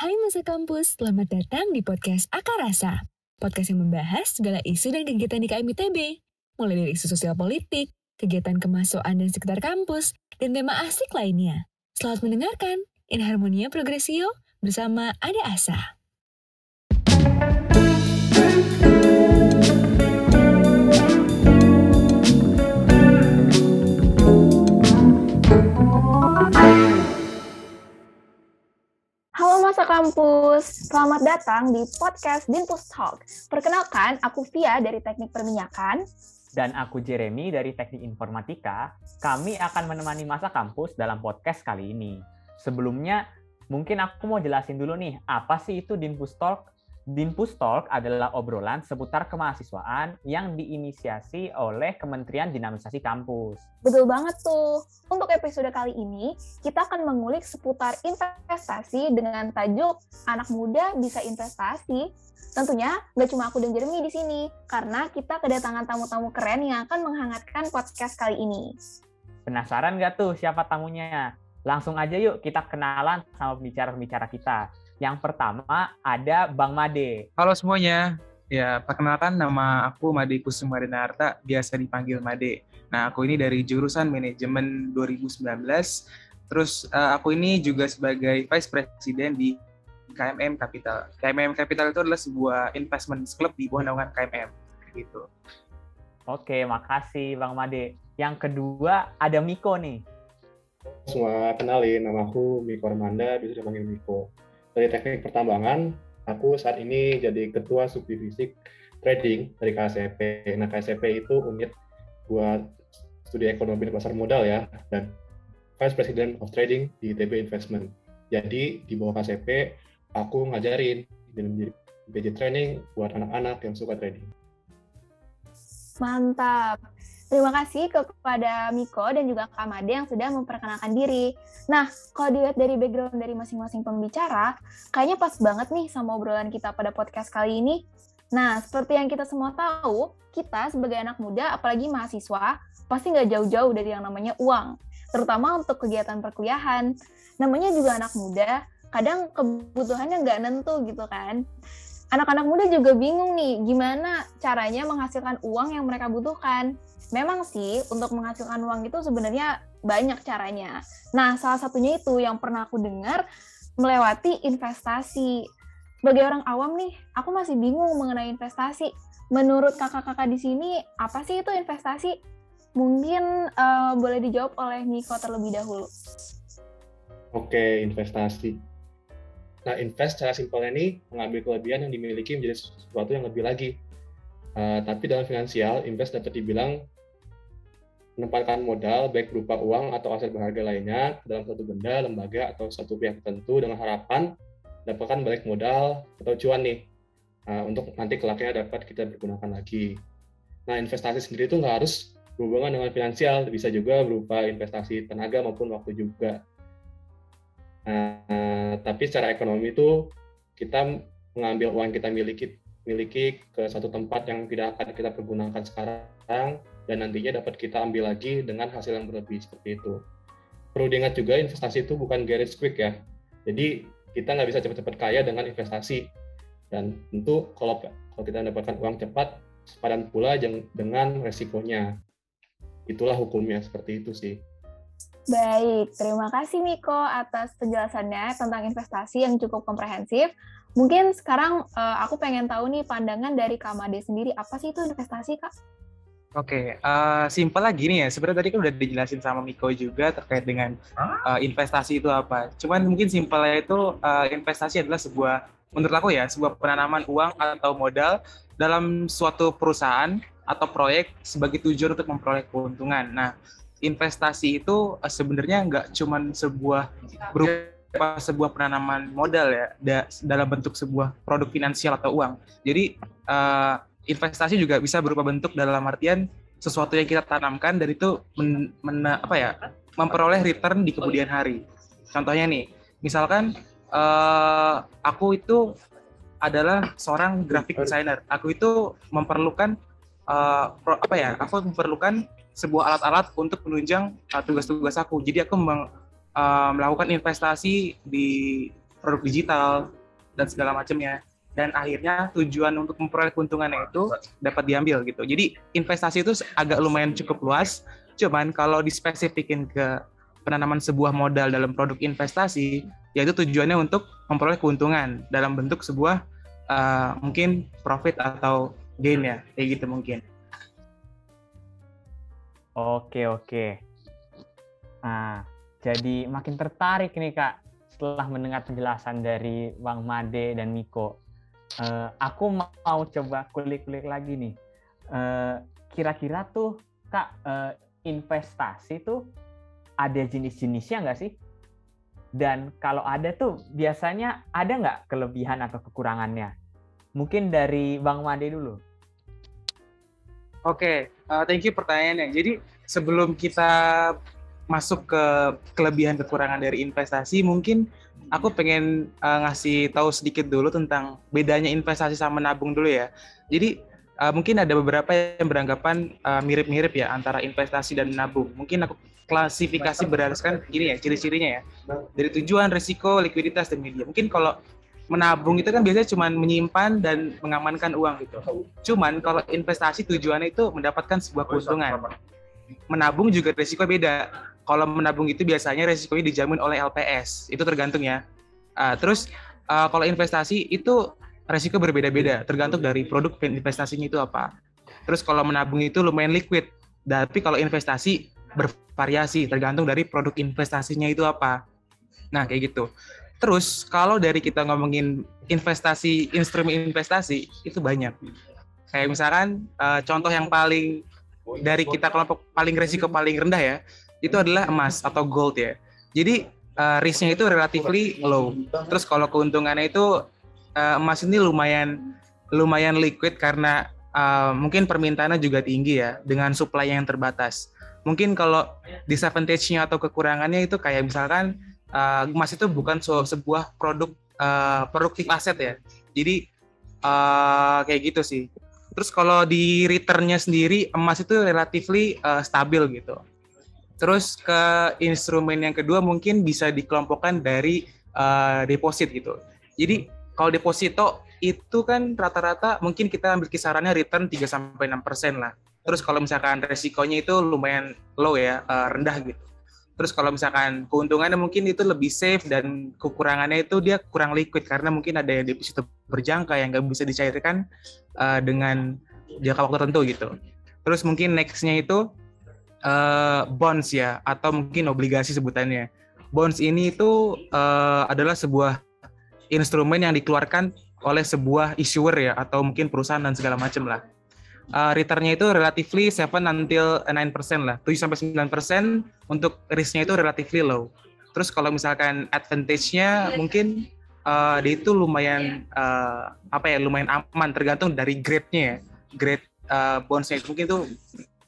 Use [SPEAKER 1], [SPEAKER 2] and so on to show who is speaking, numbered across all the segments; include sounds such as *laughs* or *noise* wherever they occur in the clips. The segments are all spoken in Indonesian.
[SPEAKER 1] Hai masa kampus, selamat datang di podcast Akarasa. Podcast yang membahas segala isu dan kegiatan di KMITB. Mulai dari isu sosial politik, kegiatan kemasukan dan sekitar kampus, dan tema asik lainnya. Selamat mendengarkan In Harmonia Progresio bersama Ada Asa.
[SPEAKER 2] Masa kampus, selamat datang di podcast Dinpus Talk. Perkenalkan, aku Via dari Teknik Perminyakan.
[SPEAKER 3] Dan aku Jeremy dari Teknik Informatika. Kami akan menemani masa kampus dalam podcast kali ini. Sebelumnya, mungkin aku mau jelasin dulu nih, apa sih itu Dinpus Talk? Dinpus Talk adalah obrolan seputar kemahasiswaan yang diinisiasi oleh Kementerian Dinamisasi Kampus.
[SPEAKER 2] Betul banget tuh. Untuk episode kali ini, kita akan mengulik seputar investasi dengan tajuk Anak Muda Bisa Investasi. Tentunya nggak cuma aku dan Jeremy di sini, karena kita kedatangan tamu-tamu keren yang akan menghangatkan podcast kali ini.
[SPEAKER 3] Penasaran nggak tuh siapa tamunya? Langsung aja yuk kita kenalan sama pembicara-pembicara kita. Yang pertama ada Bang Made.
[SPEAKER 4] Halo semuanya. Ya, perkenalkan nama aku Made Kusumarinarta, biasa dipanggil Made. Nah, aku ini dari jurusan Manajemen 2019. Terus uh, aku ini juga sebagai Vice President di KMM Capital. KMM Capital itu adalah sebuah investment club di bawah naungan KMM. Gitu.
[SPEAKER 3] Oke, makasih Bang Made. Yang kedua ada Miko nih.
[SPEAKER 5] Semua kenalin, nama aku Miko Armanda, bisa dipanggil Miko dari teknik pertambangan, aku saat ini jadi ketua subdivisi trading dari KSP. Nah, KSP itu unit buat studi ekonomi dan pasar modal ya, dan Vice President of Trading di TB Investment. Jadi di bawah KSP, aku ngajarin dan menjadi PJ training buat anak-anak yang suka trading.
[SPEAKER 2] Mantap. Terima kasih kepada Miko dan juga Kak Made yang sudah memperkenalkan diri. Nah, kalau dilihat dari background dari masing-masing pembicara, kayaknya pas banget nih sama obrolan kita pada podcast kali ini. Nah, seperti yang kita semua tahu, kita sebagai anak muda, apalagi mahasiswa, pasti nggak jauh-jauh dari yang namanya uang, terutama untuk kegiatan perkuliahan. Namanya juga anak muda, kadang kebutuhannya nggak nentu gitu kan anak-anak muda juga bingung nih gimana caranya menghasilkan uang yang mereka butuhkan. Memang sih untuk menghasilkan uang itu sebenarnya banyak caranya. Nah, salah satunya itu yang pernah aku dengar melewati investasi. Sebagai orang awam nih, aku masih bingung mengenai investasi. Menurut kakak-kakak di sini, apa sih itu investasi? Mungkin uh, boleh dijawab oleh Miko terlebih dahulu.
[SPEAKER 5] Oke, investasi Nah, invest secara simpelnya ini mengambil kelebihan yang dimiliki menjadi sesuatu yang lebih lagi. Uh, tapi dalam finansial, invest dapat dibilang menempatkan modal baik berupa uang atau aset berharga lainnya dalam suatu benda, lembaga, atau suatu pihak tertentu dengan harapan dapatkan balik modal atau cuan nih uh, untuk nanti kelaknya dapat kita pergunakan lagi. Nah, investasi sendiri itu nggak harus berhubungan dengan finansial, bisa juga berupa investasi tenaga maupun waktu juga. Nah, tapi secara ekonomi itu kita mengambil uang kita miliki miliki ke satu tempat yang tidak akan kita pergunakan sekarang dan nantinya dapat kita ambil lagi dengan hasil yang berlebih seperti itu. Perlu diingat juga investasi itu bukan garis quick ya. Jadi kita nggak bisa cepat-cepat kaya dengan investasi. Dan tentu kalau kalau kita mendapatkan uang cepat, sepadan pula dengan resikonya. Itulah hukumnya seperti itu sih.
[SPEAKER 2] Baik, terima kasih Miko atas penjelasannya tentang investasi yang cukup komprehensif. Mungkin sekarang uh, aku pengen tahu nih pandangan dari Kak Made sendiri, apa sih itu investasi, Kak?
[SPEAKER 4] Oke, okay, uh, simpel lagi nih ya. Sebenarnya tadi kan udah dijelasin sama Miko juga terkait dengan uh, investasi itu apa. Cuman mungkin simpelnya itu uh, investasi adalah sebuah, menurut aku ya, sebuah penanaman uang atau modal dalam suatu perusahaan atau proyek sebagai tujuan untuk memperoleh keuntungan. Nah, investasi itu uh, sebenarnya nggak cuma sebuah berupa sebuah penanaman modal ya da, dalam bentuk sebuah produk finansial atau uang. Jadi uh, investasi juga bisa berupa bentuk dalam artian sesuatu yang kita tanamkan dan itu men, men, apa ya memperoleh return di kemudian hari. Contohnya nih, misalkan uh, aku itu adalah seorang graphic designer. Aku itu memerlukan uh, pro, apa ya? Aku memerlukan sebuah alat-alat untuk menunjang tugas-tugas aku. Jadi aku uh, melakukan investasi di produk digital dan segala macamnya dan akhirnya tujuan untuk memperoleh keuntungannya itu dapat diambil gitu. Jadi investasi itu agak lumayan cukup luas, cuman kalau dispesifikin ke penanaman sebuah modal dalam produk investasi, yaitu tujuannya untuk memperoleh keuntungan dalam bentuk sebuah uh, mungkin profit atau gain ya, kayak gitu mungkin.
[SPEAKER 3] Oke oke. Nah, jadi makin tertarik nih kak setelah mendengar penjelasan dari Bang Made dan Miko uh, aku mau coba kulik-kulik lagi nih. eh, kira-kira tuh kak uh, investasi tuh ada jenis-jenisnya nggak sih? Dan kalau ada tuh biasanya ada nggak kelebihan atau kekurangannya? Mungkin dari Bang Made dulu.
[SPEAKER 4] Oke, okay, uh, thank you pertanyaannya. Jadi sebelum kita masuk ke kelebihan kekurangan dari investasi, mungkin aku pengen uh, ngasih tahu sedikit dulu tentang bedanya investasi sama nabung dulu ya. Jadi uh, mungkin ada beberapa yang beranggapan uh, mirip-mirip ya antara investasi dan nabung. Mungkin aku klasifikasi berdasarkan gini ya ciri-cirinya ya. Dari tujuan, risiko, likuiditas dan media. Mungkin kalau menabung itu kan biasanya cuma menyimpan dan mengamankan uang gitu. Cuman kalau investasi tujuannya itu mendapatkan sebuah keuntungan. Menabung juga risiko beda kalau menabung itu biasanya resikonya dijamin oleh LPS. Itu tergantung ya. Uh, terus uh, kalau investasi itu resiko berbeda-beda, tergantung dari produk investasinya itu apa. Terus kalau menabung itu lumayan liquid, tapi kalau investasi bervariasi, tergantung dari produk investasinya itu apa. Nah kayak gitu. Terus kalau dari kita ngomongin investasi, instrumen investasi itu banyak. Kayak misalkan uh, contoh yang paling dari kita kelompok paling resiko paling rendah ya, itu adalah emas atau gold ya. Jadi uh, risknya itu relatively low. Terus kalau keuntungannya itu uh, emas ini lumayan lumayan liquid karena uh, mungkin permintaannya juga tinggi ya dengan supply yang terbatas. Mungkin kalau disadvantage-nya atau kekurangannya itu kayak misalkan uh, emas itu bukan sebuah produk uh, produktif aset ya. Jadi uh, kayak gitu sih. Terus kalau di return-nya sendiri emas itu relatively uh, stabil gitu. Terus ke instrumen yang kedua mungkin bisa dikelompokkan dari uh, deposit gitu. Jadi kalau deposito itu kan rata-rata mungkin kita ambil kisarannya return 3 sampai 6% lah. Terus kalau misalkan resikonya itu lumayan low ya, uh, rendah gitu. Terus kalau misalkan keuntungannya mungkin itu lebih safe dan kekurangannya itu dia kurang liquid karena mungkin ada yang deposito berjangka yang nggak bisa dicairkan uh, dengan jangka waktu tertentu gitu. Terus mungkin nextnya itu uh, bonds ya atau mungkin obligasi sebutannya. Bonds ini itu uh, adalah sebuah instrumen yang dikeluarkan oleh sebuah issuer ya atau mungkin perusahaan dan segala macam lah. Uh, returnnya itu relatively 7 until 9% lah. 7 sampai 9% untuk risknya itu relatively low. Terus kalau misalkan advantage-nya mungkin uh, dia itu lumayan uh, apa ya lumayan aman tergantung dari grade-nya ya. Grade uh, bonds-nya mungkin itu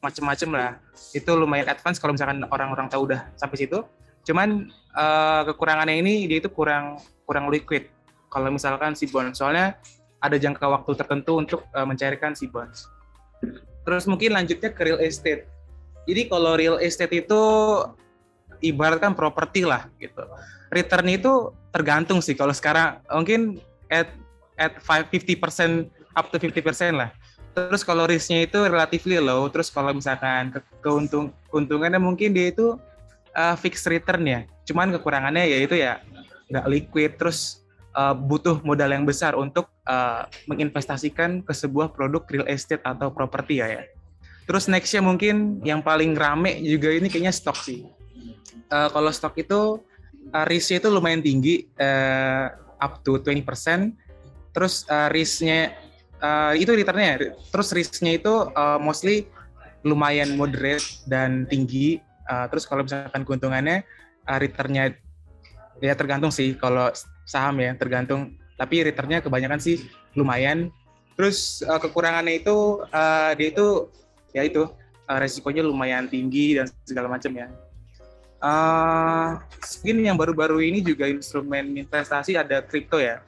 [SPEAKER 4] macem-macem lah. Itu lumayan advance kalau misalkan orang-orang tahu udah sampai situ. Cuman uh, kekurangannya ini dia itu kurang kurang liquid. Kalau misalkan si bonds soalnya ada jangka waktu tertentu untuk uh, mencairkan si bonds terus mungkin lanjutnya ke real estate. Jadi kalau real estate itu ibaratkan properti lah gitu. Return itu tergantung sih kalau sekarang. Mungkin at at 50% up to 50% lah Terus kalau risknya itu relatively low, terus kalau misalkan ke keuntung keuntungannya mungkin dia itu uh, fixed return ya. Cuman kekurangannya ya itu ya nggak liquid, terus uh, butuh modal yang besar untuk uh, menginvestasikan ke sebuah produk real estate atau properti ya ya. Terus nextnya mungkin yang paling rame juga ini kayaknya stok sih. Uh, kalau stok itu uh, risknya itu lumayan tinggi, uh, up to 20%. Terus uh, risknya uh, itu returnnya terus risknya itu uh, mostly lumayan moderate dan tinggi. Uh, terus kalau misalkan keuntungannya uh, returnnya ya tergantung sih. Kalau saham ya tergantung. Tapi returnnya kebanyakan sih lumayan. Terus uh, kekurangannya itu uh, dia itu ya itu uh, resikonya lumayan tinggi dan segala macam ya. Uh, mungkin yang baru-baru ini juga instrumen investasi ada kripto ya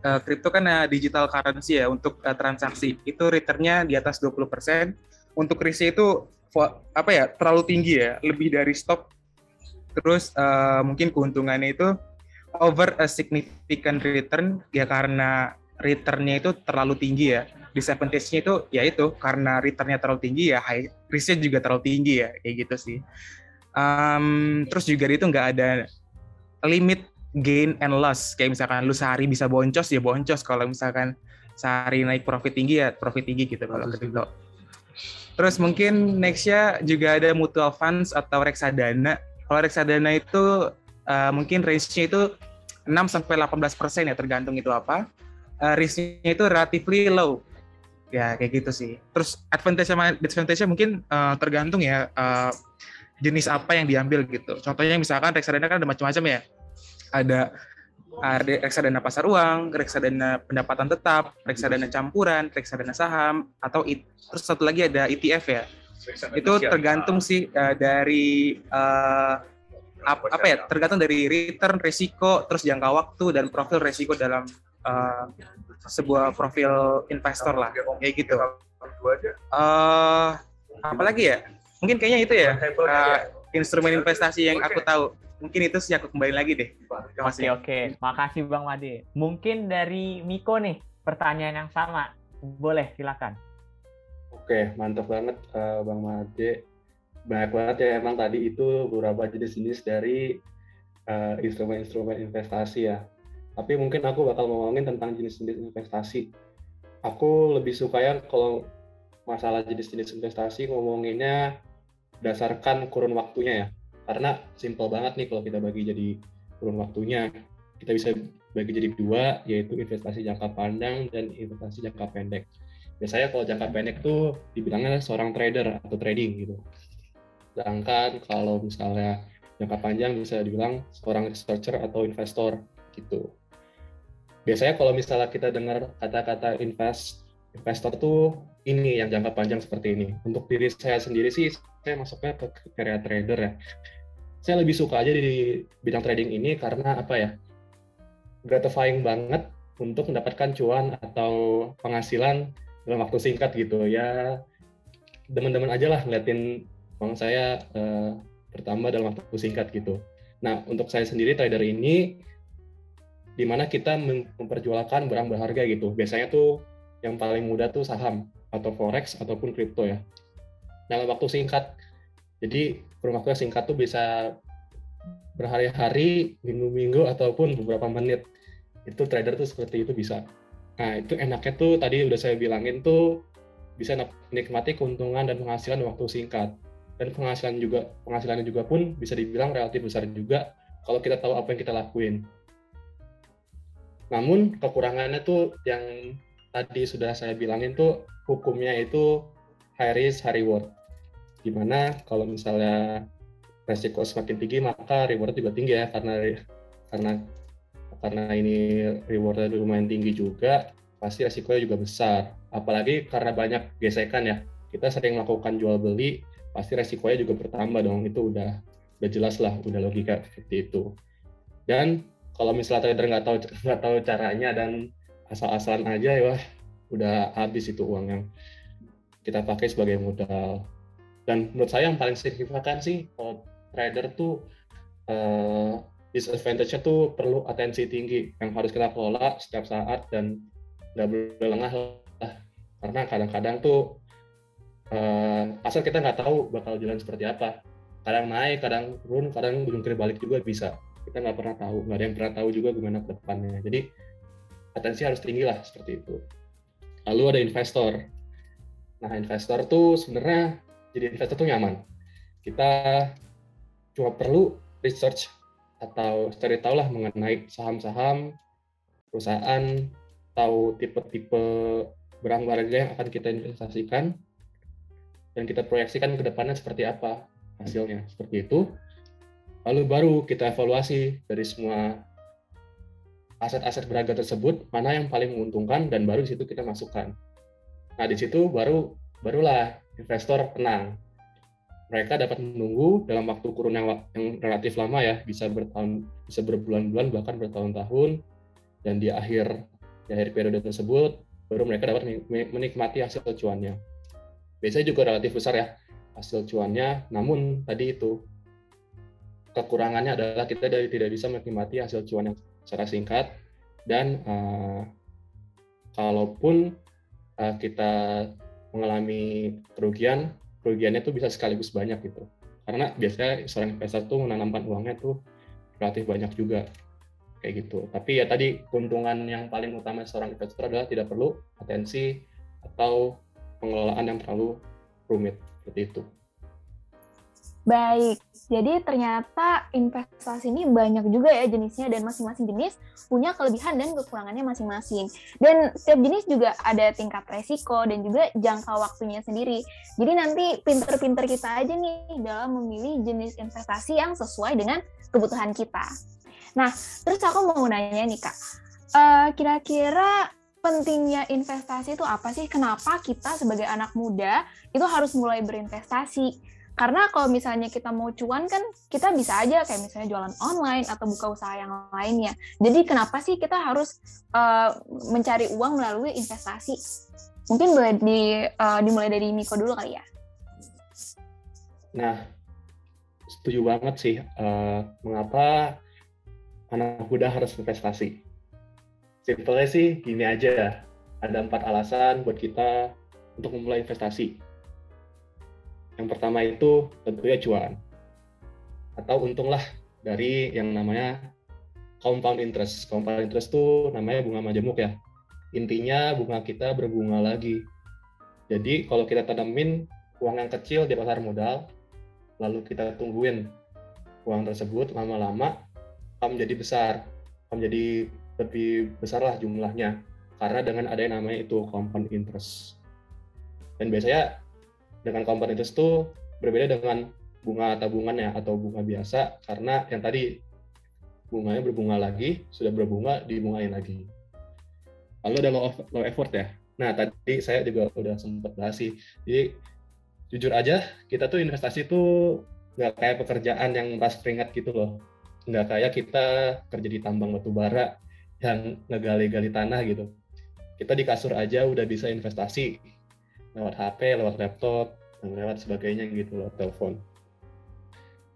[SPEAKER 4] kripto uh, kan uh, digital currency ya untuk uh, transaksi. Itu returnnya di atas 20% untuk risknya itu apa ya terlalu tinggi ya lebih dari stok terus uh, mungkin keuntungannya itu over a significant return ya karena returnnya itu terlalu tinggi ya. Disadvantage-nya itu ya itu karena returnnya terlalu tinggi ya high risk-nya juga terlalu tinggi ya kayak gitu sih. Um, terus juga itu nggak ada limit gain and loss. Kayak misalkan lu sehari bisa boncos ya boncos. Kalau misalkan sehari naik profit tinggi ya profit tinggi gitu kalau kripto terus mungkin nextnya juga ada mutual funds atau reksadana. Kalau reksadana itu uh, mungkin range-nya itu 6 sampai 18 persen ya tergantung itu apa. Uh, risk-nya itu relatively low. Ya kayak gitu sih. Terus advantage sama disadvantage mungkin uh, tergantung ya uh, jenis apa yang diambil gitu. Contohnya misalkan reksadana kan ada macam-macam ya ada ada reksadana pasar uang, reksadana pendapatan tetap, reksadana campuran, reksadana saham, atau it, terus satu lagi ada ETF ya. Itu tergantung sih uh, dari uh, apa, apa ya? Tergantung dari return, resiko, terus jangka waktu dan profil resiko dalam uh, sebuah profil investor lah kayak gitu. Uh, apalagi ya? Mungkin kayaknya itu ya uh, instrumen investasi yang aku tahu. Mungkin itu sih aku kembali lagi deh.
[SPEAKER 3] Oke oke, makasih Bang Made. Mungkin dari Miko nih pertanyaan yang sama, boleh silakan.
[SPEAKER 5] Oke, mantap banget uh, Bang Made. Banyak banget ya emang tadi itu beberapa jenis-jenis dari instrumen-instrumen uh, investasi ya tapi mungkin aku bakal ngomongin tentang jenis-jenis investasi. Aku lebih suka ya kalau masalah jenis-jenis investasi ngomonginnya berdasarkan kurun waktunya ya. Karena simple banget nih kalau kita bagi jadi kurun waktunya. Kita bisa bagi jadi dua, yaitu investasi jangka panjang dan investasi jangka pendek. Biasanya kalau jangka pendek tuh dibilangnya seorang trader atau trading gitu. Sedangkan kalau misalnya jangka panjang bisa dibilang seorang researcher atau investor gitu biasanya kalau misalnya kita dengar kata-kata invest investor tuh ini yang jangka panjang seperti ini. Untuk diri saya sendiri sih saya masuknya ke area trader ya. Saya lebih suka aja di bidang trading ini karena apa ya? gratifying banget untuk mendapatkan cuan atau penghasilan dalam waktu singkat gitu ya. Teman-teman aja lah ngeliatin uang saya uh, bertambah dalam waktu singkat gitu. Nah, untuk saya sendiri trader ini di mana kita memperjualkan barang berharga gitu. Biasanya tuh yang paling mudah tuh saham atau forex ataupun kripto ya. Dalam waktu singkat. Jadi kurun waktu singkat tuh bisa berhari-hari, minggu-minggu ataupun beberapa menit. Itu trader tuh seperti itu bisa. Nah, itu enaknya tuh tadi udah saya bilangin tuh bisa menikmati keuntungan dan penghasilan waktu singkat. Dan penghasilan juga penghasilannya juga pun bisa dibilang relatif besar juga kalau kita tahu apa yang kita lakuin. Namun kekurangannya tuh yang tadi sudah saya bilangin tuh hukumnya itu high risk high reward. Gimana kalau misalnya resiko semakin tinggi maka reward juga tinggi ya karena karena karena ini rewardnya lumayan tinggi juga pasti resikonya juga besar. Apalagi karena banyak gesekan ya. Kita sering melakukan jual beli pasti resikonya juga bertambah dong. Itu udah udah jelas lah, udah logika seperti itu. Dan kalau misalnya trader nggak tahu *laughs* nggak tahu caranya dan asal-asalan aja ya wah udah habis itu uang yang kita pakai sebagai modal dan menurut saya yang paling signifikan sih kalau trader tuh uh, disadvantage-nya tuh perlu atensi tinggi yang harus kita kelola setiap saat dan nggak boleh lengah lah. Karena kadang-kadang tuh uh, asal kita nggak tahu bakal jalan seperti apa. Kadang naik kadang turun kadang ujung balik juga bisa. Kita nggak pernah tahu nggak ada yang pernah tahu juga gimana ke depannya. Jadi atensi harus tinggi lah seperti itu. Lalu ada investor. Nah investor tuh sebenarnya jadi investor tuh nyaman. Kita cuma perlu research atau cari tahu lah mengenai saham-saham perusahaan tahu tipe-tipe barang berharga yang akan kita investasikan dan kita proyeksikan ke depannya seperti apa hasilnya. Seperti itu. Lalu baru kita evaluasi dari semua aset-aset berharga tersebut mana yang paling menguntungkan dan baru di situ kita masukkan. Nah di situ baru barulah investor tenang. Mereka dapat menunggu dalam waktu kurun yang, yang relatif lama ya, bisa bertahun, bisa berbulan-bulan bahkan bertahun-tahun, dan di akhir di akhir periode tersebut baru mereka dapat menikmati hasil cuannya. Biasanya juga relatif besar ya hasil cuannya, namun tadi itu kekurangannya adalah kita dari tidak bisa menikmati hasil cuan yang secara singkat dan uh, kalaupun uh, kita mengalami kerugian, kerugiannya itu bisa sekaligus banyak gitu. Karena biasanya seorang investor tuh menanamkan uangnya tuh relatif banyak juga kayak gitu. Tapi ya tadi keuntungan yang paling utama seorang investor adalah tidak perlu atensi atau pengelolaan yang terlalu rumit seperti itu.
[SPEAKER 2] Baik, jadi ternyata investasi ini banyak juga ya jenisnya dan masing-masing jenis punya kelebihan dan kekurangannya masing-masing. Dan setiap jenis juga ada tingkat resiko dan juga jangka waktunya sendiri. Jadi nanti pinter-pinter kita aja nih dalam memilih jenis investasi yang sesuai dengan kebutuhan kita. Nah, terus aku mau nanya nih Kak, uh, kira-kira pentingnya investasi itu apa sih? Kenapa kita sebagai anak muda itu harus mulai berinvestasi? Karena kalau misalnya kita mau cuan kan kita bisa aja kayak misalnya jualan online atau buka usaha yang lainnya. Jadi kenapa sih kita harus uh, mencari uang melalui investasi? Mungkin boleh di, uh, dimulai dari Miko dulu kali ya.
[SPEAKER 5] Nah, setuju banget sih. Uh, mengapa anak muda harus investasi? Simpelnya sih gini aja. Ada empat alasan buat kita untuk memulai investasi yang pertama itu tentunya cuan atau untunglah dari yang namanya compound interest. Compound interest itu namanya bunga majemuk ya. Intinya bunga kita berbunga lagi. Jadi kalau kita tanamin uang yang kecil di pasar modal, lalu kita tungguin uang tersebut lama-lama menjadi besar, menjadi lebih besar lah jumlahnya. Karena dengan ada yang namanya itu compound interest. Dan biasanya dengan compound interest itu berbeda dengan bunga tabungan ya atau bunga biasa karena yang tadi bunganya berbunga lagi sudah berbunga dibungain lagi. Lalu ada low, low effort ya. Nah tadi saya juga udah sempat bahas sih. Jadi jujur aja kita tuh investasi tuh nggak kayak pekerjaan yang pas keringat gitu loh. Nggak kayak kita kerja di tambang batu bara yang ngegali-gali tanah gitu. Kita di kasur aja udah bisa investasi lewat HP, lewat laptop, dan lewat sebagainya gitu lewat telepon.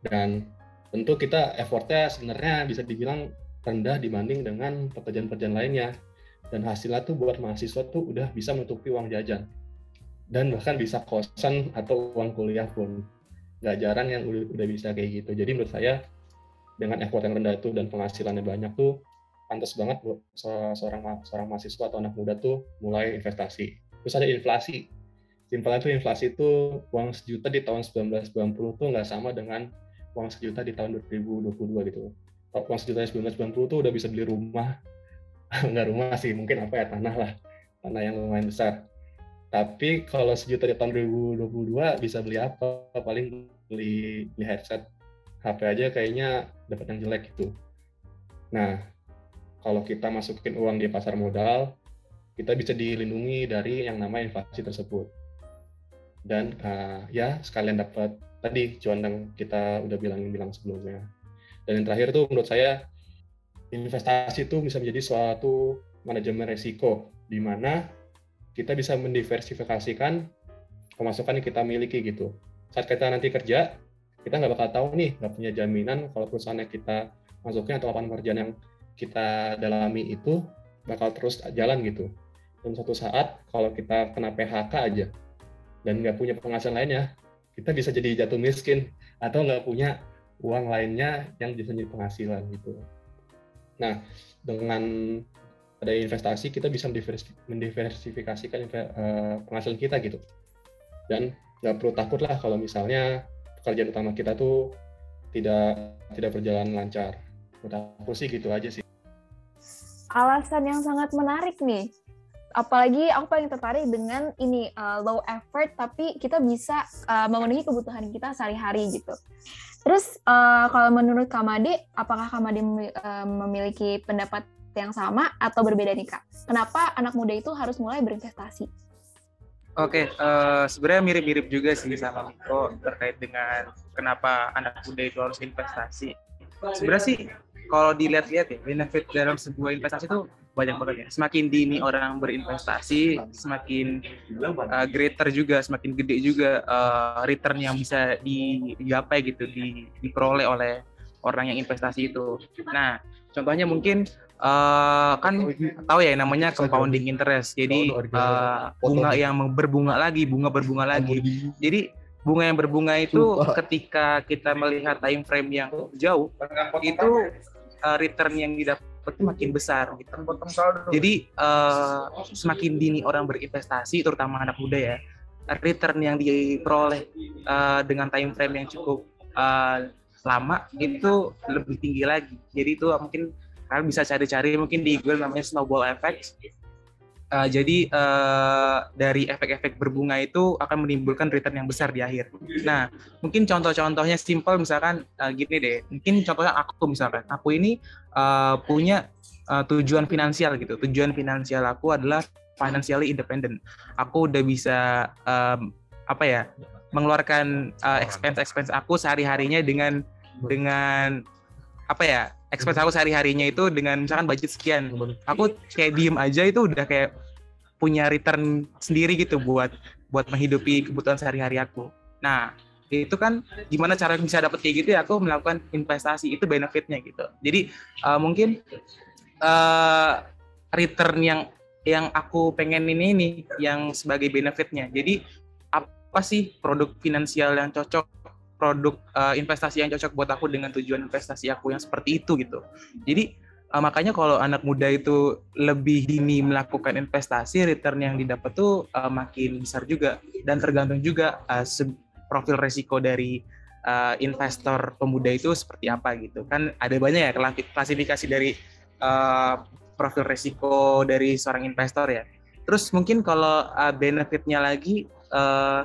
[SPEAKER 5] Dan tentu kita effortnya sebenarnya bisa dibilang rendah dibanding dengan pekerjaan-pekerjaan lainnya. Dan hasilnya tuh buat mahasiswa tuh udah bisa menutupi uang jajan. Dan bahkan bisa kosan atau uang kuliah pun. Gak jarang yang udah bisa kayak gitu. Jadi menurut saya dengan effort yang rendah itu dan penghasilannya banyak tuh pantas banget buat seorang seorang mahasiswa atau anak muda tuh mulai investasi. Terus ada inflasi simpelnya tuh inflasi itu uang sejuta di tahun 1990 tuh nggak sama dengan uang sejuta di tahun 2022 gitu. Uang sejuta di 1990 tuh udah bisa beli rumah, *laughs* nggak rumah sih, mungkin apa ya tanah lah, tanah yang lumayan besar. Tapi kalau sejuta di tahun 2022 bisa beli apa? Paling beli, beli headset, HP aja kayaknya dapat yang jelek gitu. Nah, kalau kita masukin uang di pasar modal, kita bisa dilindungi dari yang namanya inflasi tersebut dan uh, ya sekalian dapat tadi cuan yang kita udah bilang-bilang sebelumnya. Dan yang terakhir tuh menurut saya investasi itu bisa menjadi suatu manajemen resiko di mana kita bisa mendiversifikasikan pemasukan yang kita miliki gitu. Saat kita nanti kerja, kita nggak bakal tahu nih, nggak punya jaminan kalau perusahaan yang kita masukin atau lapangan pekerjaan yang kita dalami itu bakal terus jalan gitu. Dan suatu saat kalau kita kena PHK aja, dan nggak punya penghasilan lainnya, kita bisa jadi jatuh miskin atau nggak punya uang lainnya yang bisa jadi penghasilan gitu. Nah, dengan ada investasi kita bisa mendiversifikasikan eh, penghasilan kita gitu. Dan nggak perlu takut lah kalau misalnya pekerjaan utama kita tuh tidak tidak berjalan lancar. Menurut aku sih gitu aja sih.
[SPEAKER 2] Alasan yang sangat menarik nih apalagi aku paling tertarik dengan ini uh, low effort tapi kita bisa uh, memenuhi kebutuhan kita sehari-hari gitu. Terus uh, kalau menurut Kamade, apakah Kamade uh, memiliki pendapat yang sama atau berbeda nih kak? Kenapa anak muda itu harus mulai berinvestasi?
[SPEAKER 4] Oke, okay, uh, sebenarnya mirip-mirip juga sih sama Miko terkait dengan kenapa anak muda itu harus investasi. Sebenarnya sih kalau dilihat-lihat ya benefit dalam sebuah investasi itu banyak banget ya. Semakin dini orang berinvestasi, semakin uh, greater juga, semakin gede juga uh, return yang bisa digapai gitu, di, diperoleh oleh orang yang investasi itu. Nah, contohnya mungkin uh, kan tahu ya namanya compounding interest. Jadi uh, bunga yang berbunga lagi, bunga berbunga lagi. Jadi bunga yang berbunga itu ketika kita melihat time frame yang jauh itu uh, return yang didapat makin besar gitu. Jadi uh, semakin dini orang berinvestasi, terutama anak muda ya, return yang diperoleh uh, dengan time frame yang cukup uh, lama itu lebih tinggi lagi. Jadi itu mungkin kalian bisa cari-cari mungkin di Google namanya snowball effect. Uh, jadi uh, dari efek-efek berbunga itu akan menimbulkan return yang besar di akhir. Nah, mungkin contoh-contohnya simple misalkan uh, gini deh. Mungkin contohnya aku misalkan, aku ini uh, punya uh, tujuan finansial gitu. Tujuan finansial aku adalah financially independent. Aku udah bisa um, apa ya mengeluarkan uh, expense aku sehari harinya dengan dengan apa ya expense aku sehari harinya itu dengan misalkan budget sekian. Aku kayak diem aja itu udah kayak punya return sendiri gitu buat buat menghidupi kebutuhan sehari-hari aku. Nah itu kan gimana cara bisa dapat kayak gitu ya aku melakukan investasi itu benefitnya gitu. Jadi uh, mungkin uh, return yang yang aku pengen ini nih yang sebagai benefitnya. Jadi apa sih produk finansial yang cocok, produk uh, investasi yang cocok buat aku dengan tujuan investasi aku yang seperti itu gitu. Jadi uh, makanya kalau anak muda itu lebih dini melakukan investasi, return yang didapat tuh uh, makin besar juga dan tergantung juga uh, profil resiko dari uh, investor pemuda itu seperti apa gitu. Kan ada banyak ya klasifikasi dari uh, profil resiko dari seorang investor ya. Terus mungkin kalau uh, benefitnya lagi uh,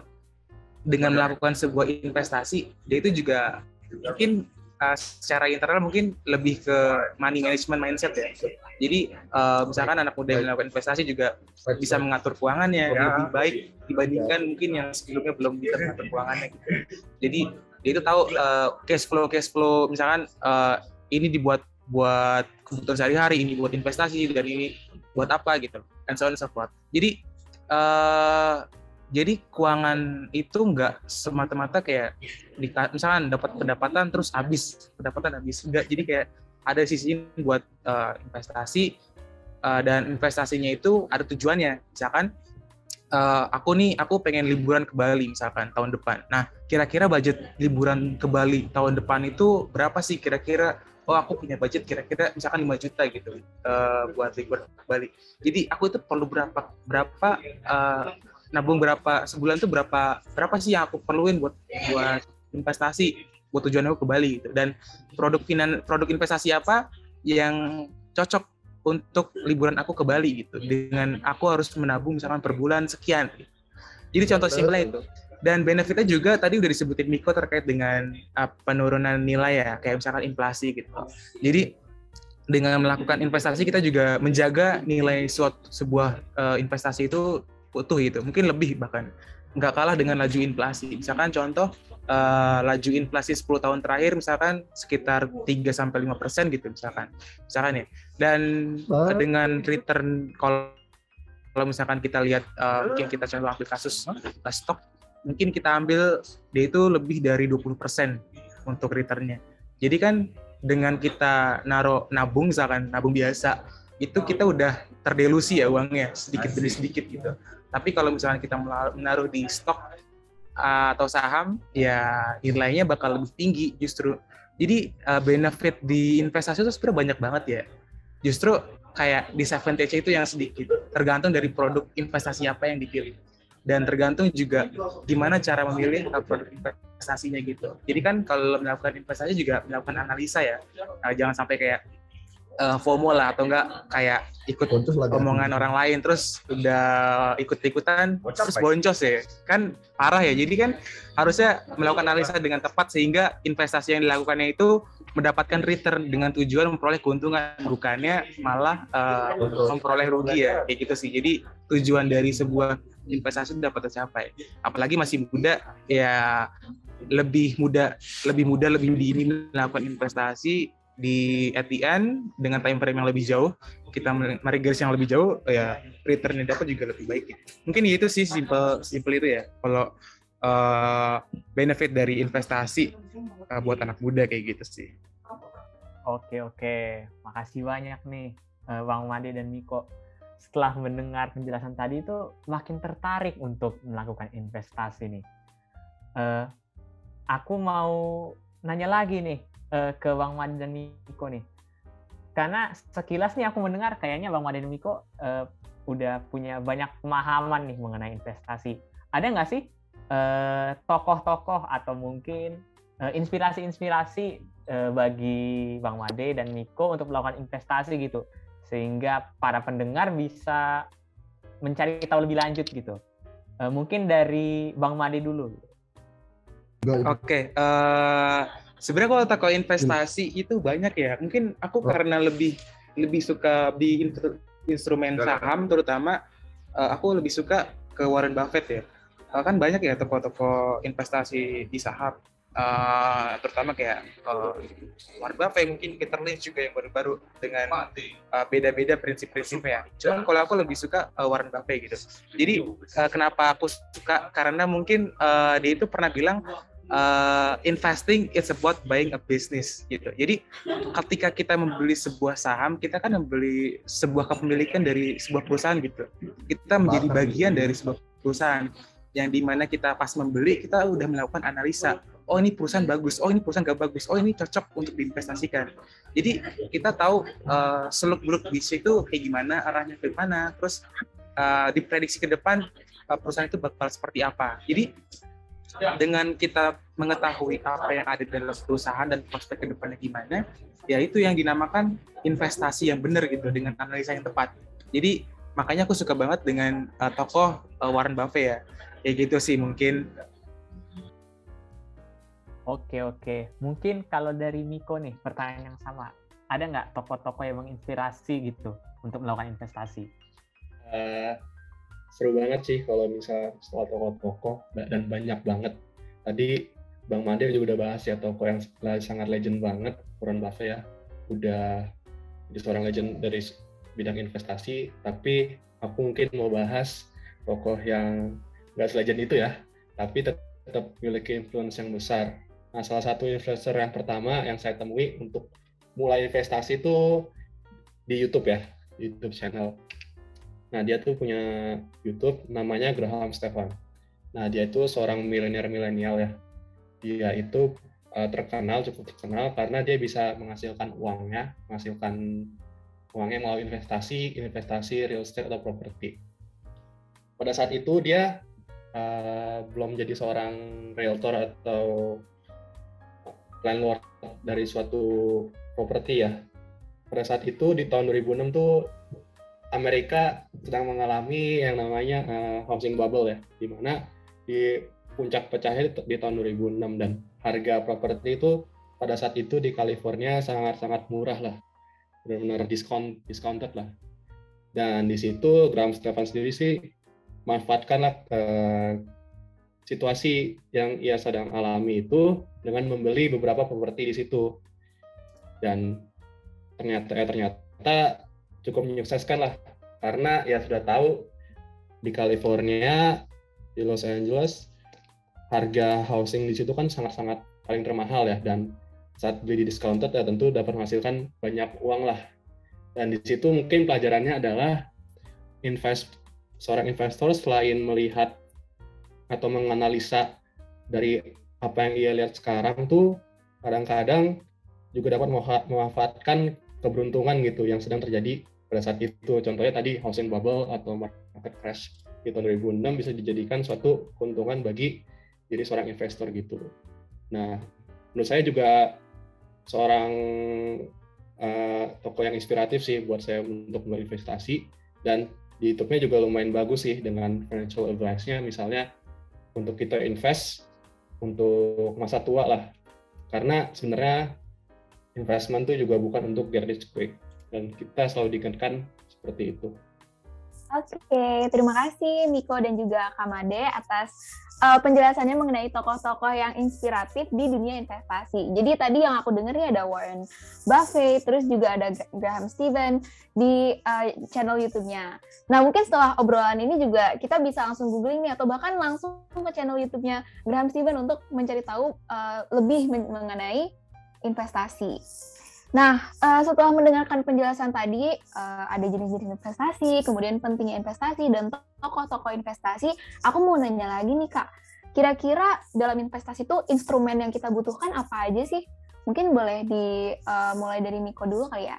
[SPEAKER 4] dengan melakukan sebuah investasi, dia itu juga mungkin uh, secara internal mungkin lebih ke money management mindset ya. Jadi uh, misalkan anak muda yang melakukan investasi juga bisa mengatur keuangannya ya. lebih baik dibandingkan mungkin yang sebelumnya belum bisa mengatur keuangannya gitu. Jadi dia itu tahu uh, cash flow cash flow misalkan uh, ini dibuat buat kebutuhan sehari-hari, ini buat investasi, dan ini buat apa gitu, and so on and so forth. Jadi uh, jadi keuangan itu nggak semata-mata kayak di, misalkan dapat pendapatan terus habis pendapatan habis enggak jadi kayak ada sisi buat uh, investasi uh, dan investasinya itu ada tujuannya. Misalkan uh, aku nih aku pengen liburan ke Bali misalkan tahun depan. Nah kira-kira budget liburan ke Bali tahun depan itu berapa sih? Kira-kira oh aku punya budget kira-kira misalkan 5 juta gitu uh, buat libur Bali. Jadi aku itu perlu berapa berapa uh, nabung berapa sebulan tuh berapa berapa sih yang aku perluin buat buat investasi buat tujuan aku ke Bali gitu. Dan produk finan produk investasi apa yang cocok untuk liburan aku ke Bali gitu. Dengan aku harus menabung misalkan per bulan sekian. Jadi contoh simpel itu dan benefitnya juga tadi udah disebutin Miko terkait dengan uh, penurunan nilai ya kayak misalkan inflasi gitu jadi dengan melakukan investasi kita juga menjaga nilai suatu sebuah uh, investasi itu utuh gitu. Mungkin lebih bahkan. Nggak kalah dengan laju inflasi. Misalkan contoh uh, laju inflasi 10 tahun terakhir misalkan sekitar 3 sampai 5 persen gitu misalkan. Misalkan ya. Dan uh, dengan return kalau kalau misalkan kita lihat uh, mungkin kita contoh ambil kasus stok mungkin kita ambil dia itu lebih dari 20% untuk returnnya. Jadi kan dengan kita naruh nabung misalkan nabung biasa itu kita udah terdelusi ya uangnya sedikit demi sedikit gitu. Tapi kalau misalkan kita menaruh di stok uh, atau saham ya nilainya bakal lebih tinggi justru. Jadi uh, benefit di investasi itu sebenarnya banyak banget ya. Justru kayak disadvantage itu yang sedikit tergantung dari produk investasi apa yang dipilih dan tergantung juga gimana cara memilih produk investasinya gitu. Jadi kan kalau melakukan investasi juga melakukan analisa ya, nah, jangan sampai kayak uh, FOMO lah atau enggak kayak ikut omongan orang lain terus udah ikut-ikutan terus boncos ya. Kan parah ya jadi kan harusnya melakukan analisa dengan tepat sehingga investasi yang dilakukannya itu mendapatkan return dengan tujuan memperoleh keuntungan bukannya malah uh, memperoleh rugi ya kayak gitu sih. Jadi tujuan dari sebuah investasi dapat tercapai. Apalagi masih muda ya lebih muda lebih muda lebih dini melakukan investasi di at the end dengan time frame yang lebih jauh kita mari garis yang lebih jauh ya return yang dapat juga lebih baik gitu. mungkin itu sih simple simple itu ya kalau uh, benefit dari investasi uh, buat anak muda kayak gitu sih
[SPEAKER 3] Oke oke, makasih banyak nih uh, Bang Made dan Miko. Setelah mendengar penjelasan tadi itu makin tertarik untuk melakukan investasi nih. Uh, aku mau nanya lagi nih uh, ke Bang Made dan Miko nih. Karena sekilas nih aku mendengar kayaknya Bang Made dan Miko uh, udah punya banyak pemahaman nih mengenai investasi. Ada nggak sih tokoh-tokoh uh, atau mungkin inspirasi-inspirasi uh, bagi Bang Made dan Miko untuk melakukan investasi gitu sehingga para pendengar bisa mencari tahu lebih lanjut gitu. Uh, mungkin dari Bang Made dulu.
[SPEAKER 4] Oke, okay, uh, eh, sebenarnya kalau tokoh investasi itu banyak ya. Mungkin aku karena lebih lebih suka di instrumen saham terutama uh, aku lebih suka ke Warren Buffett ya. Uh, kan banyak ya tokoh-tokoh investasi di saham uh, terutama kayak uh, Warren Buffett mungkin Peter Lynch juga yang baru-baru dengan uh, beda-beda prinsip-prinsipnya. Cuman kalau aku lebih suka uh, Warren Buffett gitu. Jadi uh, kenapa aku suka karena mungkin uh, dia itu pernah bilang uh, investing is about buying a business gitu. Jadi ketika kita membeli sebuah saham, kita kan membeli sebuah kepemilikan dari sebuah perusahaan gitu. Kita menjadi bagian dari sebuah perusahaan yang di mana kita pas membeli kita udah melakukan analisa oh ini perusahaan bagus, oh ini perusahaan gak bagus, oh ini cocok untuk diinvestasikan. Jadi kita tahu uh, seluk beluk bisnis itu kayak gimana, arahnya ke mana, terus uh, diprediksi ke depan uh, perusahaan itu bakal seperti apa. Jadi dengan kita mengetahui apa yang ada dalam perusahaan dan prospek ke depannya gimana, ya itu yang dinamakan investasi yang benar gitu dengan analisa yang tepat. Jadi makanya aku suka banget dengan uh, tokoh uh, Warren Buffett ya. Kayak gitu sih mungkin
[SPEAKER 3] Oke oke, mungkin kalau dari Miko nih pertanyaan yang sama, ada nggak tokoh-tokoh yang menginspirasi gitu untuk melakukan investasi?
[SPEAKER 5] Uh, seru banget sih kalau misal soal tokoh-tokoh dan banyak banget. Tadi Bang Made juga udah bahas ya tokoh yang sangat legend banget, Warren Buffett ya, udah jadi seorang legend dari bidang investasi. Tapi aku mungkin mau bahas tokoh yang nggak selegend itu ya, tapi tetap memiliki influence yang besar Nah, salah satu investor yang pertama yang saya temui untuk mulai investasi itu di YouTube ya, YouTube channel. Nah, dia tuh punya YouTube namanya Graham Stephan. Nah, dia itu seorang milenial milenial ya. Dia itu uh, terkenal, cukup terkenal karena dia bisa menghasilkan uangnya, menghasilkan uangnya melalui investasi, investasi real estate atau properti. Pada saat itu dia uh, belum jadi seorang realtor atau landlord dari suatu properti ya. Pada saat itu di tahun 2006 tuh Amerika sedang mengalami yang namanya uh, housing bubble ya, di mana di puncak pecahnya di, di tahun 2006 dan harga properti itu pada saat itu di California sangat-sangat murah lah, benar-benar diskon discounted lah. Dan di situ Graham Stephan sendiri sih manfaatkanlah uh, situasi yang ia sedang alami itu dengan membeli beberapa properti di situ dan ternyata ya ternyata cukup menyukseskan lah. Karena ya sudah tahu di California di Los Angeles harga housing di situ kan sangat-sangat paling termahal ya. Dan saat beli di discounted ya tentu dapat menghasilkan banyak uang lah. Dan di situ mungkin pelajarannya adalah invest seorang investor selain melihat atau menganalisa dari apa yang ia lihat sekarang tuh kadang-kadang juga dapat memanfaatkan keberuntungan gitu yang sedang terjadi pada saat itu. Contohnya tadi housing bubble atau market crash di tahun 2006 bisa dijadikan suatu keuntungan bagi diri seorang investor gitu. Nah, menurut saya juga seorang uh, tokoh yang inspiratif sih buat saya untuk berinvestasi dan di YouTube-nya juga lumayan bagus sih dengan financial advice-nya misalnya untuk kita invest untuk masa tua lah. Karena sebenarnya investment itu juga bukan untuk get rich quick dan kita selalu diingatkan seperti itu.
[SPEAKER 2] Oke, terima kasih Miko dan juga Kamade atas uh, penjelasannya mengenai tokoh-tokoh yang inspiratif di dunia investasi. Jadi tadi yang aku dengar ya ada Warren Buffett, terus juga ada Graham Stephen di uh, channel YouTube-nya. Nah mungkin setelah obrolan ini juga kita bisa langsung googling nih atau bahkan langsung ke channel YouTube-nya Graham Stephen untuk mencari tahu uh, lebih mengenai investasi. Nah, uh, setelah mendengarkan penjelasan tadi, uh, ada jenis-jenis investasi, kemudian pentingnya investasi, dan tokoh-tokoh investasi, aku mau nanya lagi nih Kak, kira-kira dalam investasi itu instrumen yang kita butuhkan apa aja sih? Mungkin boleh dimulai uh, dari Miko dulu kali ya?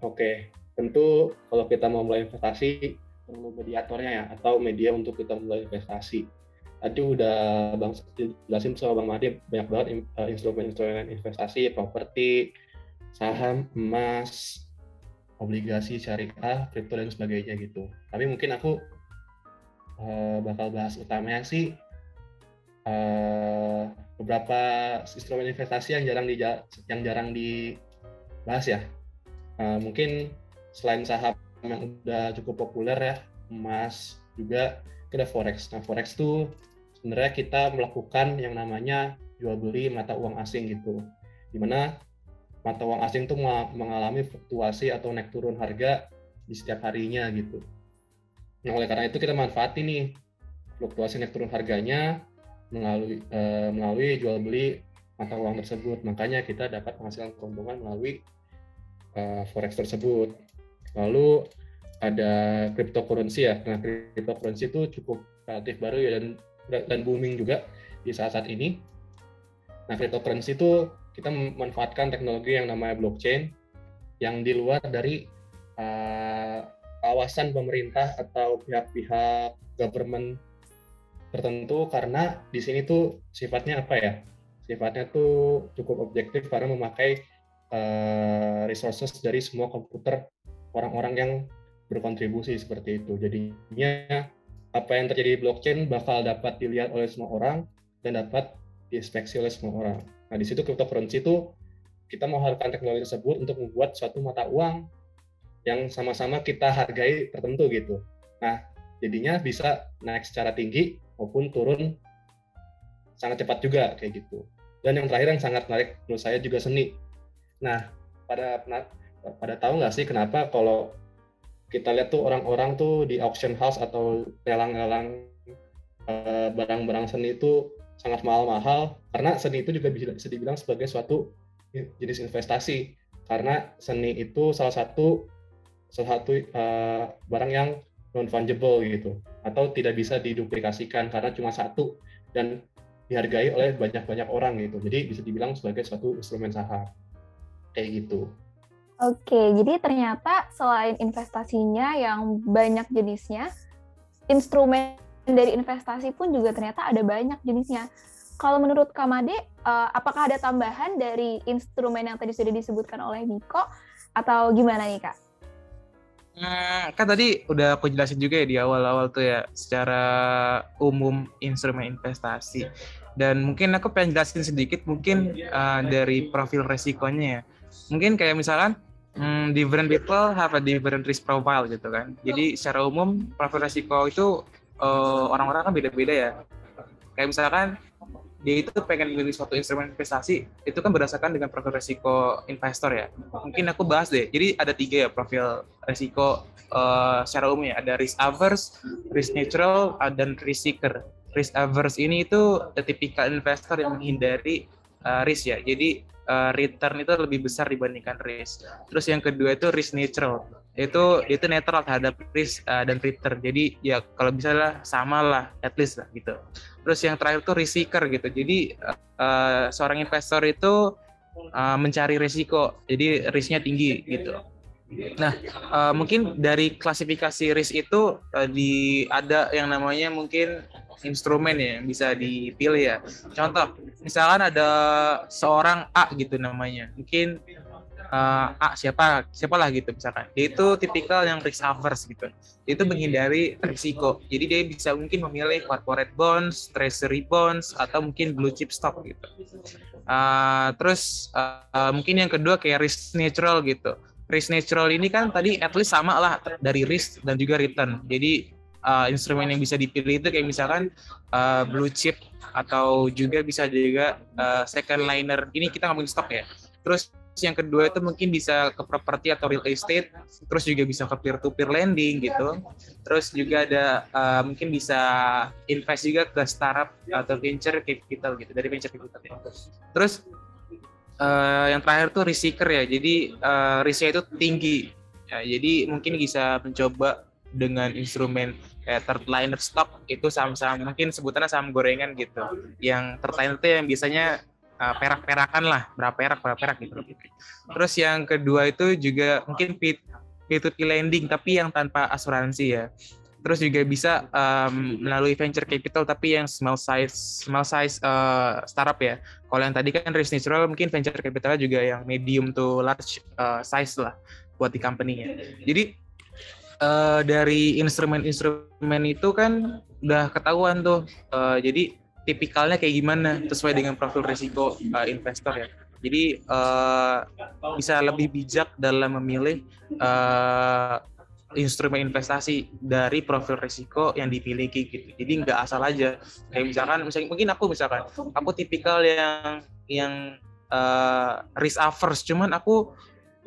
[SPEAKER 5] Oke, tentu kalau kita mau mulai investasi, perlu mediatornya ya, atau media untuk kita mulai investasi. Tadi udah Bang jelasin sama Bang Mahdi banyak banget instrumen-instrumen investasi, properti, saham, emas, obligasi syariah, kripto dan sebagainya gitu. Tapi mungkin aku uh, bakal bahas utamanya sih uh, beberapa instrumen investasi yang jarang di yang jarang dibahas ya. Uh, mungkin selain saham yang udah cukup populer ya, emas juga kita forex. Nah forex tuh sebenarnya kita melakukan yang namanya jual beli mata uang asing gitu, di mana mata uang asing itu mengalami fluktuasi atau naik turun harga di setiap harinya gitu. Nah, oleh karena itu kita manfaati nih fluktuasi naik turun harganya melalui uh, melalui jual beli mata uang tersebut. Makanya kita dapat penghasilan keuntungan melalui uh, forex tersebut. Lalu ada cryptocurrency ya. Nah, cryptocurrency itu cukup relatif baru ya dan dan booming juga di saat-saat ini. Nah, cryptocurrency itu kita memanfaatkan teknologi yang namanya blockchain yang di luar dari uh, kawasan pemerintah atau pihak-pihak government tertentu karena di sini tuh sifatnya apa ya? Sifatnya tuh cukup objektif karena memakai uh, resources dari semua komputer orang-orang yang berkontribusi seperti itu. Jadinya apa yang terjadi di blockchain bakal dapat dilihat oleh semua orang dan dapat diinspeksi oleh semua orang. Nah, di situ cryptocurrency itu kita mengharapkan teknologi tersebut untuk membuat suatu mata uang yang sama-sama kita hargai tertentu gitu. Nah, jadinya bisa naik secara tinggi maupun turun sangat cepat juga kayak gitu. Dan yang terakhir yang sangat menarik menurut saya juga seni. Nah, pada pada tahu nggak sih kenapa kalau kita lihat tuh orang-orang tuh di auction house atau lelang-lelang eh, barang-barang seni itu sangat mahal-mahal. Karena seni itu juga bisa dibilang sebagai suatu jenis investasi. Karena seni itu salah satu salah satu uh, barang yang non fungible gitu. Atau tidak bisa diduplikasikan karena cuma satu dan dihargai oleh banyak-banyak orang gitu. Jadi bisa dibilang sebagai suatu instrumen saham. Kayak gitu.
[SPEAKER 2] Oke, jadi ternyata selain investasinya yang banyak jenisnya, instrumen dari investasi pun juga ternyata ada banyak jenisnya. Kalau menurut Kamade, uh, apakah ada tambahan dari instrumen yang tadi sudah disebutkan oleh Niko atau gimana nih Kak?
[SPEAKER 4] Nah, kan tadi udah aku jelasin juga ya di awal-awal tuh ya secara umum instrumen investasi. Dan mungkin aku pengen jelasin sedikit mungkin uh, dari profil resikonya ya. Mungkin kayak misalkan hmm, different people have a different risk profile gitu kan. Jadi secara umum profil resiko itu eh, orang-orang kan beda-beda ya. Kayak misalkan dia itu pengen memilih suatu instrumen investasi itu kan berdasarkan dengan profil resiko investor ya. Mungkin aku bahas deh. Jadi ada tiga ya profil resiko uh, secara umum ya. Ada risk averse, risk neutral, dan risk seeker. Risk averse ini itu tipikal investor yang menghindari uh, risk ya. Jadi uh, return itu lebih besar dibandingkan risk. Terus yang kedua itu risk neutral. Itu itu netral terhadap risk uh, dan return. Jadi ya kalau bisa lah sama lah at least lah gitu. Terus yang terakhir tuh risk seeker gitu. Jadi uh, seorang investor itu uh, mencari risiko. Jadi risknya tinggi gitu. Nah uh, mungkin dari klasifikasi risk itu uh, di ada yang namanya mungkin instrumen ya yang bisa dipilih ya. Contoh misalkan ada seorang A gitu namanya. Mungkin uh, A siapa siapalah gitu misalkan. Dia itu tipikal yang risk averse gitu. Dia itu menghindari risiko. Jadi dia bisa mungkin memilih corporate bonds treasury bonds atau mungkin blue chip stock gitu. Uh, terus uh, mungkin yang kedua kayak risk natural gitu. Risk natural ini kan tadi at least sama lah dari risk dan juga return. Jadi uh, instrumen yang bisa dipilih itu kayak misalkan uh, blue chip atau juga bisa juga uh, second liner ini kita ngomongin stok ya terus yang kedua itu mungkin bisa ke properti atau real estate terus juga bisa ke peer to peer lending gitu terus juga ada uh, mungkin bisa invest juga ke startup atau venture capital gitu dari venture capital ya. terus uh, yang terakhir tuh risk seeker ya. Jadi uh, risknya itu tinggi. Ya, jadi mungkin bisa mencoba dengan instrumen kayak third liner stock itu saham-saham mungkin sebutannya saham gorengan gitu. Yang third liner itu yang biasanya uh, perak-perakan lah, berapa perak berapa perak gitu. Terus yang kedua itu juga mungkin P2P lending tapi yang tanpa asuransi ya terus juga bisa um, melalui venture capital tapi yang small size small size uh, startup ya. Kalau yang tadi kan risk natural mungkin venture capital juga yang medium to large uh, size lah buat di company-nya. Jadi uh, dari instrumen-instrumen itu kan udah ketahuan tuh. Uh, jadi tipikalnya kayak gimana sesuai dengan profil risiko uh, investor ya. Jadi uh, bisa lebih bijak dalam memilih uh, instrumen investasi dari profil risiko yang dimiliki gitu. Jadi nggak asal aja. Kayak misalkan, misalnya mungkin aku misalkan, aku tipikal yang yang uh, risk averse, cuman aku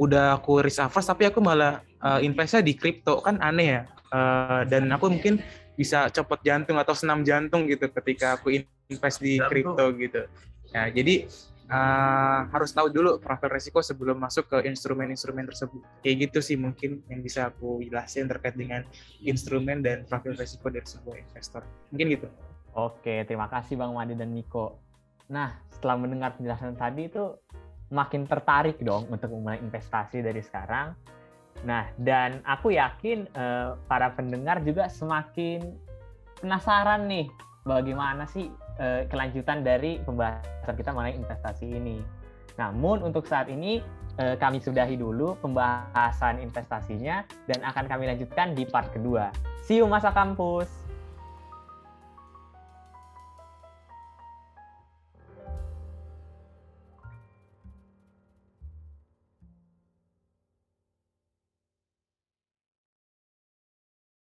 [SPEAKER 4] udah aku risk averse tapi aku malah uh, investnya di kripto kan aneh ya. Uh, dan aku mungkin bisa copot jantung atau senam jantung gitu ketika aku invest di kripto gitu. Nah, jadi uh, harus tahu dulu profil resiko sebelum masuk ke instrumen-instrumen tersebut. Kayak gitu sih mungkin yang bisa aku jelasin terkait dengan instrumen dan profil resiko dari sebuah investor. Mungkin gitu.
[SPEAKER 3] Oke, terima kasih Bang Madi dan Niko. Nah, setelah mendengar penjelasan tadi itu makin tertarik dong untuk memulai investasi dari sekarang. Nah, dan aku yakin uh, para pendengar juga semakin penasaran nih bagaimana sih uh, kelanjutan dari pembahasan kita mengenai investasi ini. Namun untuk saat ini uh, kami sudahi dulu pembahasan investasinya dan akan kami lanjutkan di part kedua. See you masa kampus.